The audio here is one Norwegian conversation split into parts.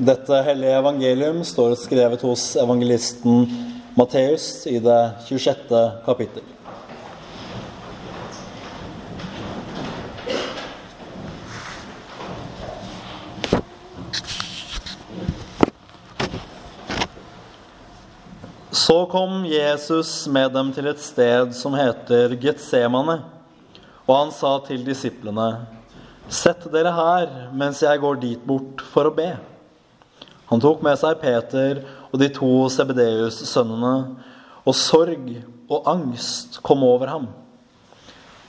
Dette hellige evangelium står skrevet hos evangelisten Matteus i det 26. kapittel. Så kom Jesus med dem til et sted som heter Getsemane, og han sa til disiplene, Sett dere her mens jeg går dit bort for å be. Han tok med seg Peter og de to Sebedeus-sønnene, og sorg og angst kom over ham.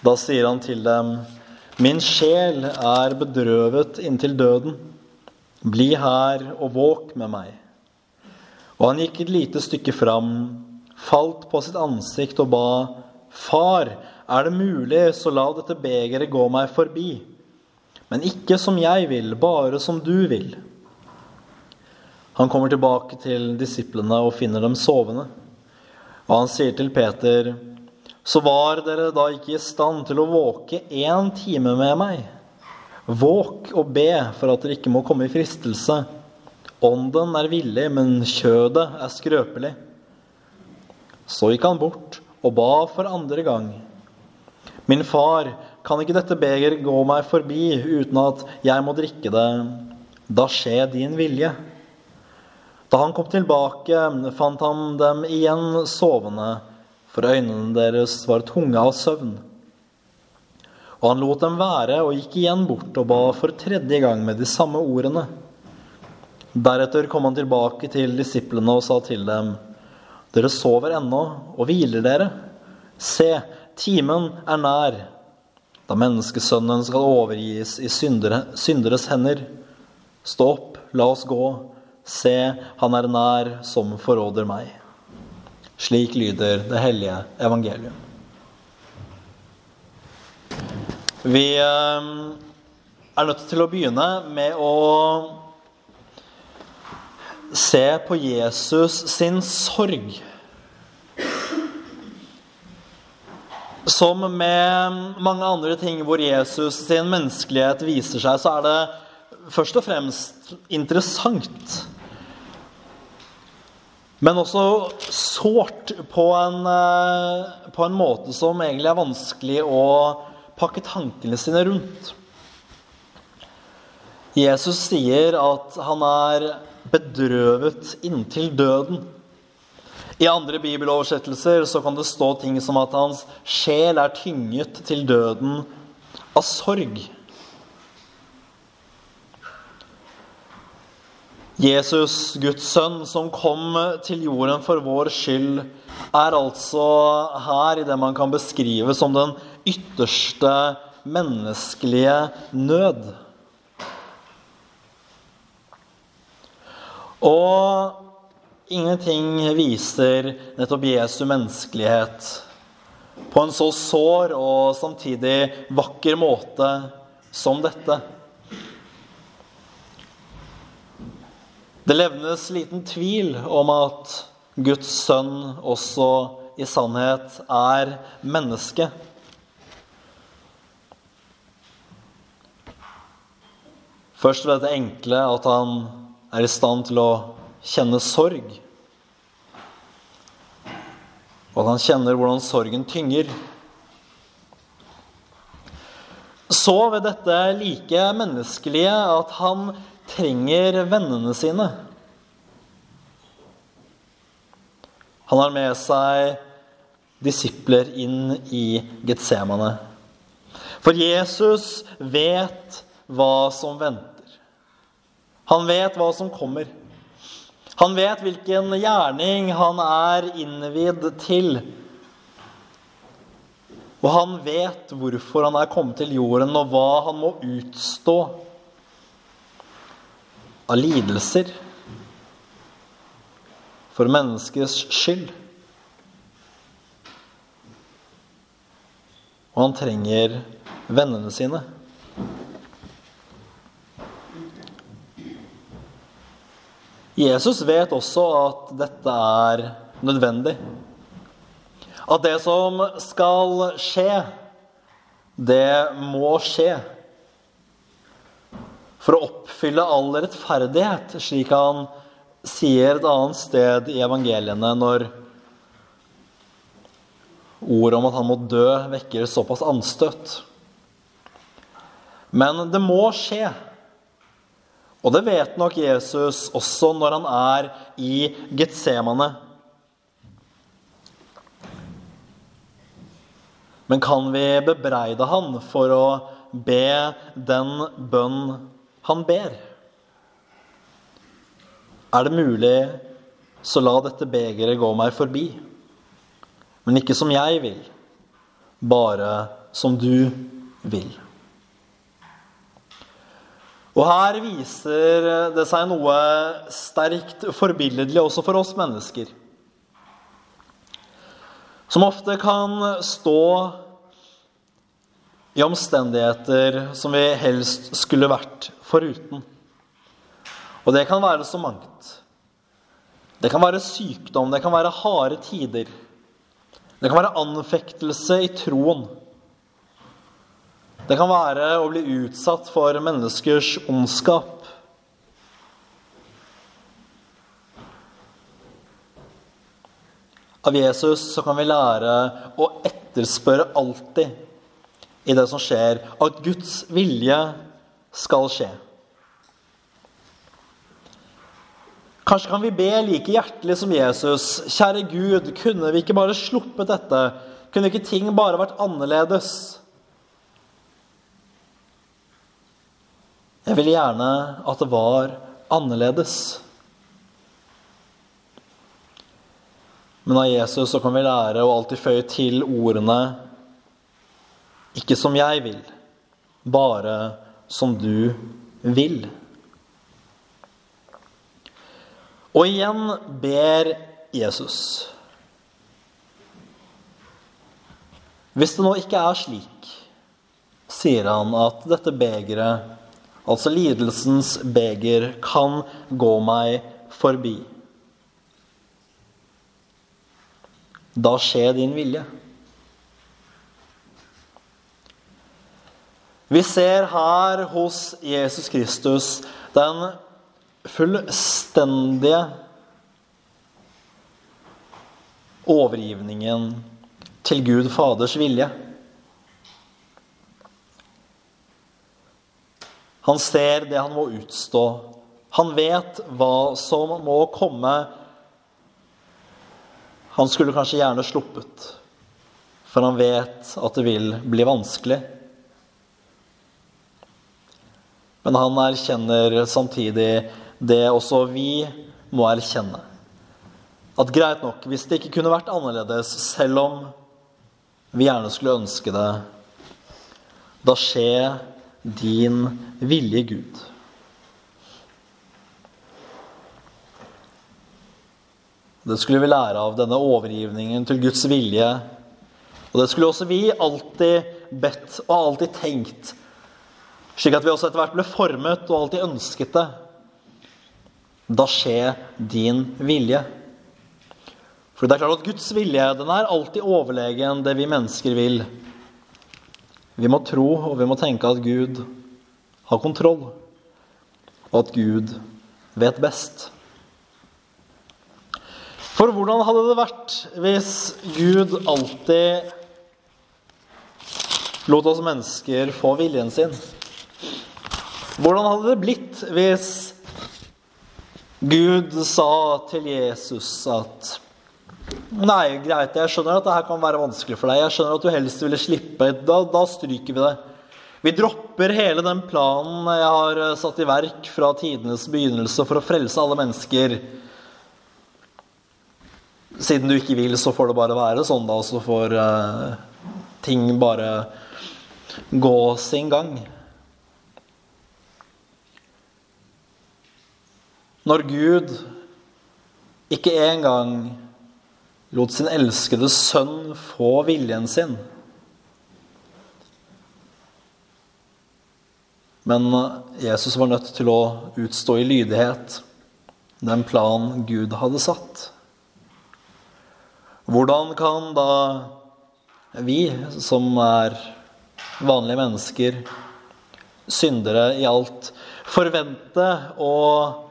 Da sier han til dem, Min sjel er bedrøvet inntil døden. Bli her og våk med meg. Og han gikk et lite stykke fram, falt på sitt ansikt og ba, Far, er det mulig, så la dette begeret gå meg forbi. Men ikke som jeg vil, bare som du vil. Han kommer tilbake til disiplene og finner dem sovende. Og han sier til Peter, Så var dere da ikke i stand til å våke én time med meg? Våk og be for at dere ikke må komme i fristelse. Ånden er villig, men kjødet er skrøpelig. Så gikk han bort og ba for andre gang. Min far, kan ikke dette beger gå meg forbi uten at jeg må drikke det? Da skjer din vilje. Da han kom tilbake, fant han dem igjen sovende, for øynene deres var tunge av søvn. Og han lot dem være og gikk igjen bort og ba for tredje gang med de samme ordene. Deretter kom han tilbake til disiplene og sa til dem.: Dere sover ennå og hviler dere. Se, timen er nær, da menneskesønnen skal overgis i syndere, synderes hender. Stå opp, la oss gå. Se, han er nær som forråder meg. Slik lyder det hellige evangelium. Vi eh, er nødt til å begynne med å se på Jesus sin sorg. Som med mange andre ting hvor Jesus sin menneskelighet viser seg, så er det først og fremst interessant. Men også sårt på en, eh, på en måte som egentlig er vanskelig å pakke tankene sine rundt. Jesus sier at han er bedrøvet inntil døden. I andre bibeloversettelser så kan det stå ting som at hans sjel er tynget til døden av sorg. Jesus, Guds sønn, som kom til jorden for vår skyld, er altså her i det man kan beskrive som den ytterste menneskelige nød. Og ingenting viser nettopp Jesu menneskelighet på en så sår og samtidig vakker måte som dette. Det levnes liten tvil om at Guds sønn også i sannhet er menneske. Først ved dette enkle at han er i stand til å kjenne sorg. Og at han kjenner hvordan sorgen tynger. Så ved dette like menneskelige at han trenger vennene sine. Han har med seg disipler inn i Getsemane. For Jesus vet hva som venter. Han vet hva som kommer. Han vet hvilken gjerning han er innvidd til. Og han vet hvorfor han er kommet til jorden, og hva han må utstå av lidelser for menneskets skyld. Og han trenger vennene sine. Jesus vet også at dette er nødvendig. At det som skal skje, det må skje. For å oppfylle all rettferdighet, slik han sier et annet sted i evangeliene når ordet om at han må dø, vekker såpass anstøt. Men det må skje. Og det vet nok Jesus også når han er i Getsemane. Men kan vi bebreide han for å be den bønn han ber? Er det mulig, så la dette begeret gå meg forbi. Men ikke som jeg vil, bare som du vil. Og her viser det seg noe sterkt forbilledlig også for oss mennesker. Som ofte kan stå i omstendigheter som vi helst skulle vært foruten. Og det kan være så mangt. Det kan være sykdom, det kan være harde tider. Det kan være anfektelse i troen. Det kan være å bli utsatt for menneskers ondskap. Av Jesus så kan vi lære å etterspørre alltid i det som skjer, at Guds vilje skal skje. Kanskje kan vi be like hjertelig som Jesus. Kjære Gud, kunne vi ikke bare sluppet dette? Kunne ikke ting bare vært annerledes? Jeg vil gjerne at det var annerledes. Men av Jesus så kan vi lære å alltid føye til ordene Ikke som jeg vil, bare som du vil. Og igjen ber Jesus. Hvis det nå ikke er slik, sier han at dette begeret altså lidelsens beger, kan gå meg forbi. Da skjer din vilje. Vi ser her hos Jesus Kristus den fullstendige overgivningen til Gud Faders vilje. Han ser det han må utstå. Han vet hva som må komme. Han skulle kanskje gjerne sluppet, for han vet at det vil bli vanskelig. Men han erkjenner samtidig det også vi må erkjenne. At greit nok, hvis det ikke kunne vært annerledes, selv om vi gjerne skulle ønske det, da skjer din vilje, Gud. Det skulle vi lære av denne overgivningen til Guds vilje. Og det skulle også vi alltid bedt og alltid tenkt, slik at vi også etter hvert ble formet og alltid ønsket det. Da skjer din vilje. For det er klart at Guds vilje den er alltid overlegen det vi mennesker vil. Vi må tro og vi må tenke at Gud har kontroll, og at Gud vet best. For hvordan hadde det vært hvis Gud alltid lot oss mennesker få viljen sin? Hvordan hadde det blitt hvis Gud sa til Jesus at Nei, greit, jeg skjønner at det her kan være vanskelig for deg. Jeg skjønner at du helst ville slippe. Da, da stryker vi det. Vi dropper hele den planen jeg har eh, satt i verk fra tidenes begynnelse for å frelse alle mennesker. Siden du ikke vil, så får det bare være sånn, da. Så får uh, ting bare gå sin gang. Når Gud ikke engang lot sin elskede sønn få viljen sin. Men Jesus var nødt til å utstå i lydighet den plan Gud hadde satt. Hvordan kan da vi, som er vanlige mennesker, syndere i alt, forvente og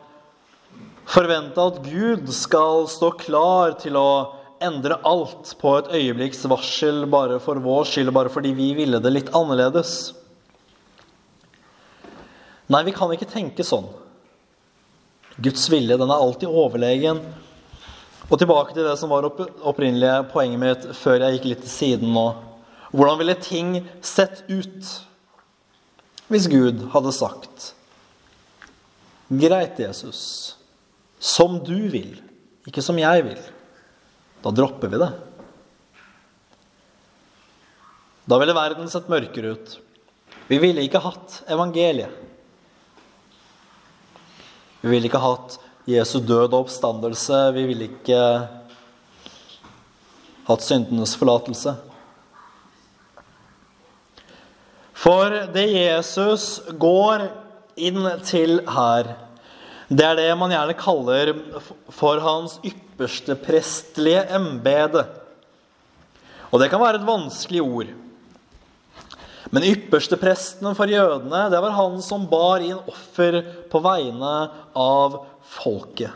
forvente at Gud skal stå klar til å endre alt på et øyeblikks varsel bare for vår skyld, bare fordi vi ville det litt annerledes. Nei, vi kan ikke tenke sånn. Guds vilje den er alltid overlegen. Og tilbake til det som var opprinnelige poenget mitt før jeg gikk litt til siden nå. Hvordan ville ting sett ut hvis Gud hadde sagt Greit, Jesus. Som du vil, ikke som jeg vil. Da dropper vi det. Da ville verden sett mørkere ut. Vi ville ikke hatt evangeliet. Vi ville ikke hatt Jesu død og oppstandelse. Vi ville ikke hatt syndenes forlatelse. For det Jesus går inn til her, det er det man gjerne kaller for hans ypperste prestelige embete. Og det kan være et vanskelig ord. Men ypperste presten for jødene, det var han som bar inn offer på vegne av folket.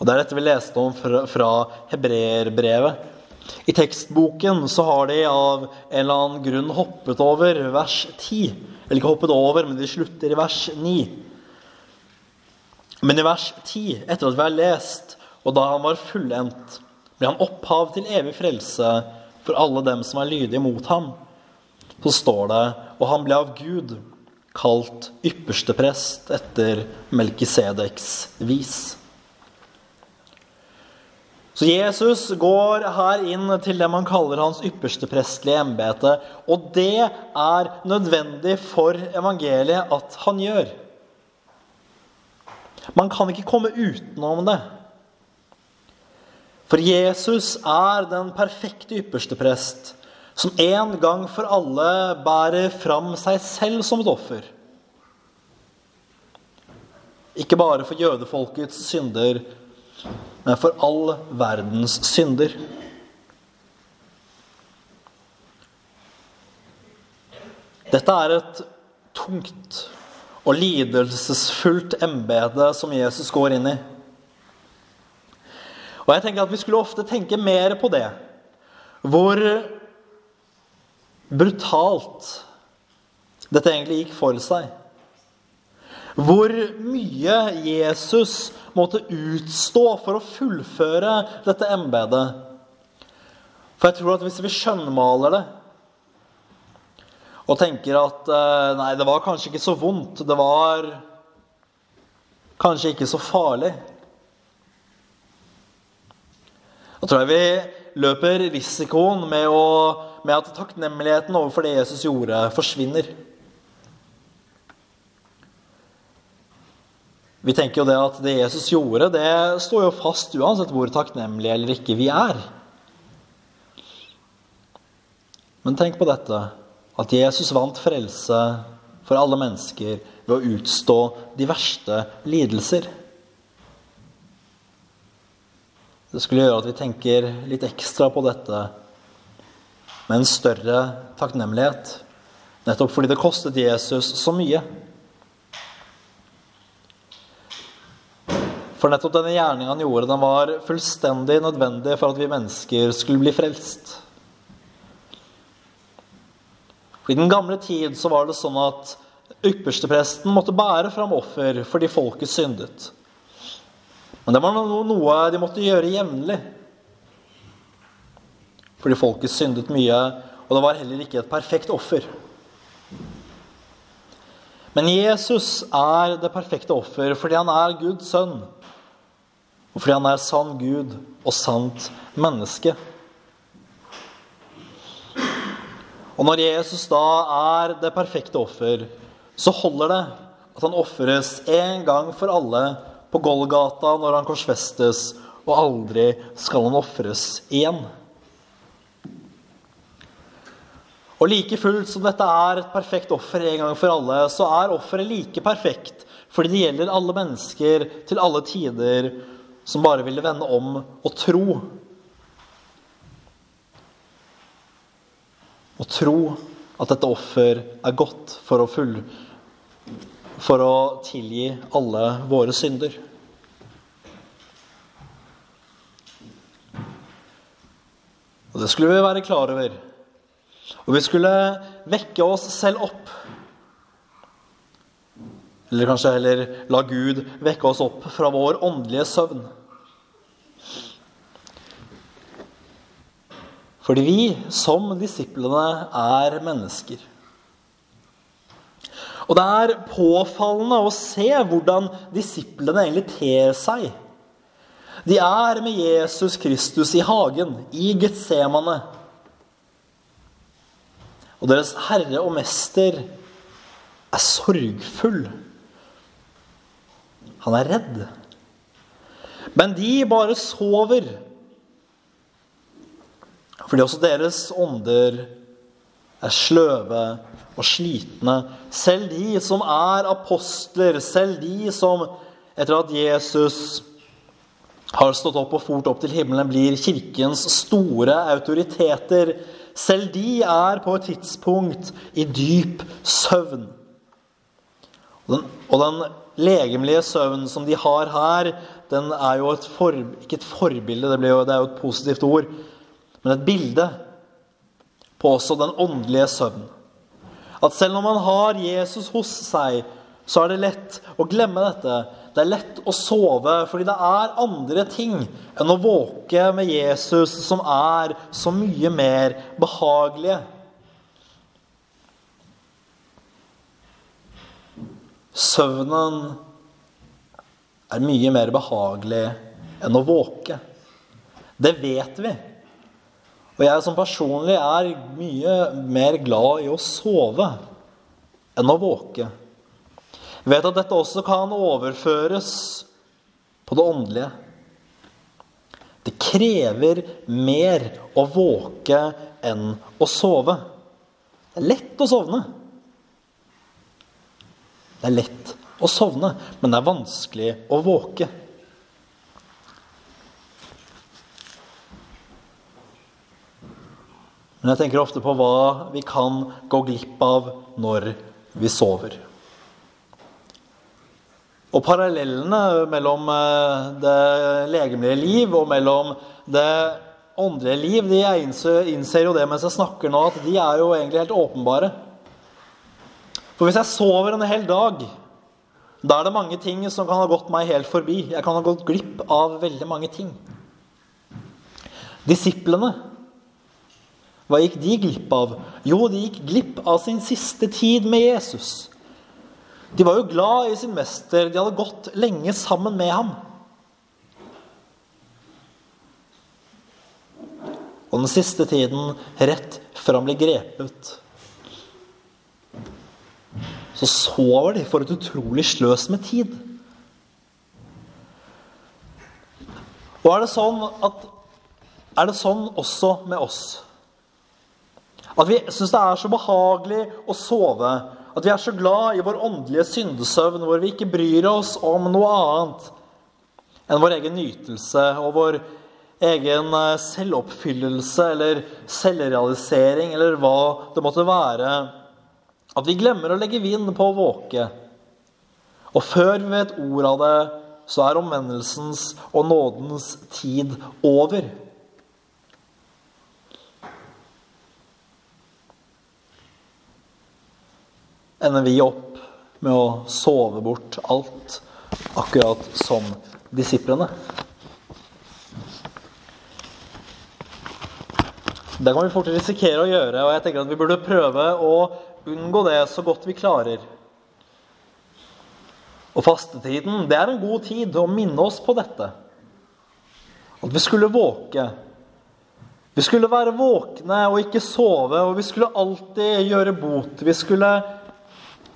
Og Det er dette vi leste om fra hebreerbrevet. I tekstboken så har de av en eller annen grunn hoppet over vers 10. Eller ikke det over, men det slutter i vers 9. Men i vers 10, etter at vi har lest, og da han var fullendt, ble han opphav til evig frelse for alle dem som er lydige mot ham. Så står det og han ble av Gud kalt ypperste prest etter Melkisedeks vis. Så Jesus går her inn til det man kaller hans ypperste prestelige embete. Og det er nødvendig for evangeliet at han gjør. Man kan ikke komme utenom det. For Jesus er den perfekte ypperste prest, som en gang for alle bærer fram seg selv som et offer. Ikke bare for jødefolkets synder, for all verdens synder. Dette er et tungt og lidelsesfullt embete som Jesus går inn i. Og jeg tenker at Vi skulle ofte tenke mer på det. Hvor brutalt dette egentlig gikk for seg. Hvor mye Jesus måtte utstå for å fullføre dette embetet. For jeg tror at hvis vi skjønnmaler det og tenker at eh, nei, det var kanskje ikke så vondt, det var kanskje ikke så farlig Da tror jeg vi løper risikoen med, å, med at takknemligheten overfor det Jesus gjorde, forsvinner. Vi tenker jo det at det Jesus gjorde, det står jo fast uansett hvor takknemlige eller ikke vi er. Men tenk på dette at Jesus vant frelse for alle mennesker ved å utstå de verste lidelser. Det skulle gjøre at vi tenker litt ekstra på dette med en større takknemlighet. Nettopp fordi det kostet Jesus så mye. For nettopp denne gjerningen han gjorde, den var fullstendig nødvendig for at vi mennesker skulle bli frelst. I den gamle tid så var det sånn at ypperstepresten måtte bære fram offer fordi folket syndet. Men det var noe de måtte gjøre jevnlig. Fordi folket syndet mye, og det var heller ikke et perfekt offer. Men Jesus er det perfekte offer fordi han er Guds sønn. Og fordi han er sann Gud og sant menneske. Og når Jesus da er det perfekte offer, så holder det at han ofres en gang for alle på Golgata når han korsfestes, og aldri skal han ofres igjen. Og like fullt som dette er et perfekt offer en gang for alle, så er offeret like perfekt fordi det gjelder alle mennesker til alle tider som bare ville vende om og tro. Og tro at dette offer er godt for å, full, for å tilgi alle våre synder. Og det skulle vi være klar over. Og vi skulle vekke oss selv opp. Eller kanskje heller la Gud vekke oss opp fra vår åndelige søvn. Fordi vi, som disiplene, er mennesker. Og det er påfallende å se hvordan disiplene egentlig ter seg. De er med Jesus Kristus i hagen, i Getsemane. Og deres herre og mester er sorgfull. Han er redd. Men de bare sover. Fordi også deres ånder er sløve og slitne. Selv de som er apostler, selv de som etter at Jesus har stått opp og fort opp til himmelen, blir kirkens store autoriteter. Selv de er på et tidspunkt i dyp søvn. Og den, og den legemlige søvnen som de har her, den er jo et for, ikke et forbilde, det, jo, det er jo et positivt ord, men et bilde på også den åndelige søvn. At selv når man har Jesus hos seg, så er det lett å glemme dette. Det er lett å sove fordi det er andre ting enn å våke med Jesus som er så mye mer behagelige. Søvnen er mye mer behagelig enn å våke. Det vet vi. Og jeg som personlig er mye mer glad i å sove enn å våke. Jeg vet at dette også kan overføres på det åndelige. Det krever mer å våke enn å sove. Det er lett å sovne. Det er lett å sovne, men det er vanskelig å våke. Men jeg tenker ofte på hva vi kan gå glipp av når vi sover. Og parallellene mellom eh, det legemlige liv og mellom det åndelige liv, de innser jo det mens jeg snakker nå, at de er jo egentlig helt åpenbare. For hvis jeg sover en hel dag, da er det mange ting som kan ha gått meg helt forbi. Jeg kan ha gått glipp av veldig mange ting. Disiplene, hva gikk de glipp av? Jo, de gikk glipp av sin siste tid med Jesus. De var jo glad i sin mester. De hadde gått lenge sammen med ham. Og den siste tiden, rett før han ble grepet, så sover de for et utrolig sløs med tid. Og er det sånn at Er det sånn også med oss? At vi syns det er så behagelig å sove at vi er så glad i vår åndelige syndesøvn, hvor vi ikke bryr oss om noe annet enn vår egen nytelse og vår egen eh, selvoppfyllelse eller selvrealisering eller hva det måtte være. At vi glemmer å legge vind på å våke. Og før vi vet ordet av det, så er omvendelsens og nådens tid over. Ender vi opp med å sove bort alt, akkurat som disiplene. Det kan vi fort risikere å gjøre, og jeg tenker at vi burde prøve å unngå det så godt vi klarer. Og fastetiden det er en god tid å minne oss på dette. At vi skulle våke. Vi skulle være våkne og ikke sove, og vi skulle alltid gjøre bot. Vi skulle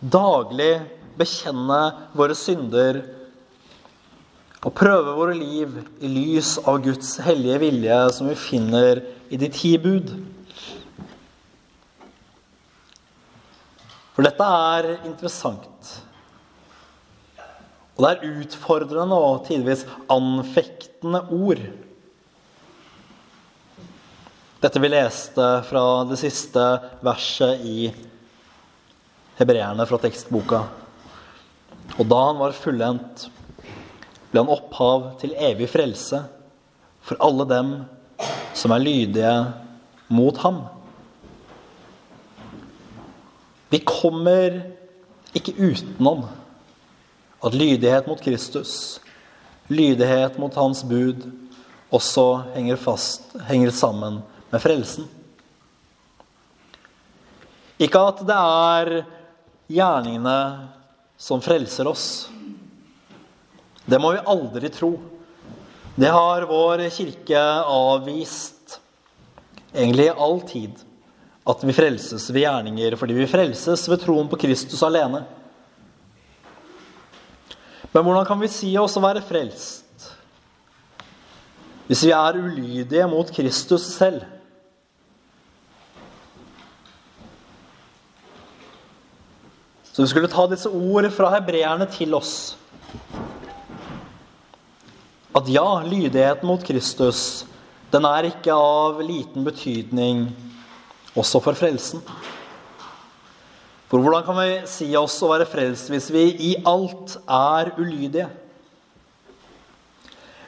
daglig bekjenne våre synder og prøve våre liv i lys av Guds hellige vilje, som vi finner i de ti bud. For dette er interessant. Og det er utfordrende og tidvis anfektende ord. Dette vi leste fra det siste verset i hebreerne fra tekstboka. Og da han var fullendt, ble han opphav til evig frelse for alle dem som er lydige mot ham. Vi kommer ikke utenom at lydighet mot Kristus, lydighet mot Hans bud, også henger, fast, henger sammen med frelsen. Ikke at det er gjerningene som frelser oss. Det må vi aldri tro. Det har vår kirke avvist egentlig i all tid. At vi frelses ved gjerninger fordi vi frelses ved troen på Kristus alene. Men hvordan kan vi si oss å være frelst hvis vi er ulydige mot Kristus selv? Så vi skulle ta disse ord fra hebreerne til oss. At ja, lydigheten mot Kristus, den er ikke av liten betydning også for frelsen. For hvordan kan vi si oss å være frelst hvis vi i alt er ulydige?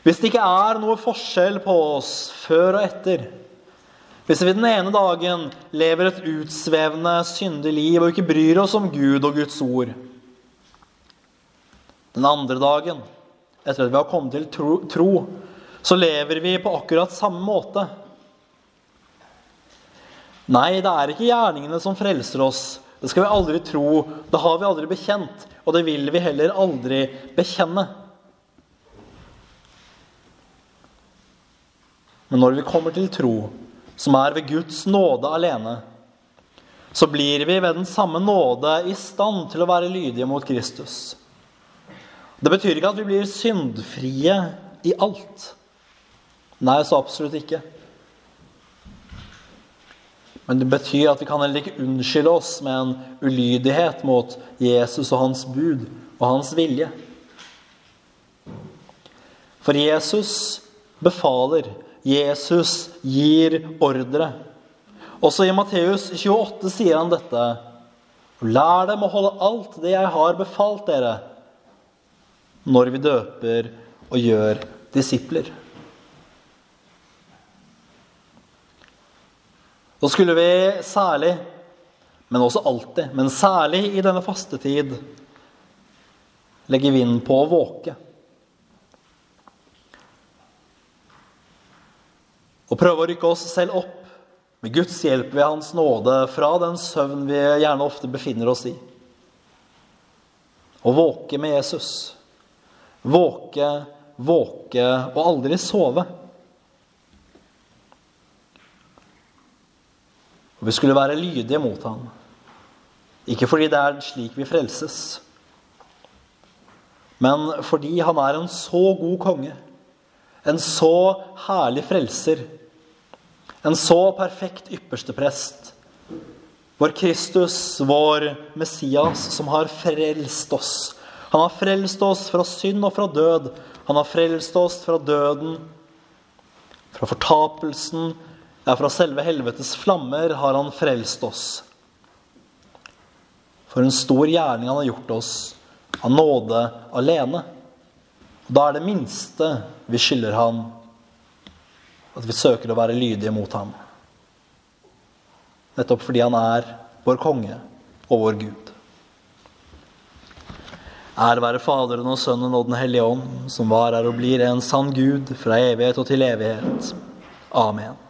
Hvis det ikke er noe forskjell på oss før og etter, hvis vi den ene dagen lever et utsvevende, syndig liv og ikke bryr oss om Gud og Guds ord Den andre dagen, etter at vi har kommet til tro, tro så lever vi på akkurat samme måte. Nei, det er ikke gjerningene som frelser oss. Det skal vi aldri tro. Det har vi aldri bekjent, og det vil vi heller aldri bekjenne. Men når vi kommer til tro, som er ved Guds nåde alene, så blir vi ved den samme nåde i stand til å være lydige mot Kristus. Det betyr ikke at vi blir syndfrie i alt. Nei, så absolutt ikke. Men det betyr at vi kan heller ikke unnskylde oss med en ulydighet mot Jesus og hans bud og hans vilje. For Jesus befaler Jesus gir ordre. Også i Matteus 28 sier han dette. Lær dem å holde alt det jeg har befalt dere, når vi døper og gjør disipler. Da skulle vi særlig, men også alltid, men særlig i denne fastetid, legge vind på å våke. Og prøve å rykke oss selv opp med Guds hjelp ved Hans nåde fra den søvn vi gjerne ofte befinner oss i. Å våke med Jesus. Våke, våke og aldri sove. Og vi skulle være lydige mot ham. Ikke fordi det er slik vi frelses, men fordi han er en så god konge en så herlig frelser. En så perfekt ypperste prest. Vår Kristus, vår Messias, som har frelst oss. Han har frelst oss fra synd og fra død. Han har frelst oss fra døden, fra fortapelsen, ja, fra selve helvetes flammer har han frelst oss. For en stor gjerning han har gjort oss, av nåde alene. Da er det minste vi skylder ham, at vi søker å være lydige mot ham. Nettopp fordi han er vår konge og vår Gud. Ære være Faderen og Sønnen og Den hellige ånd, som var, er og blir en sann Gud fra evighet og til evighet. Amen.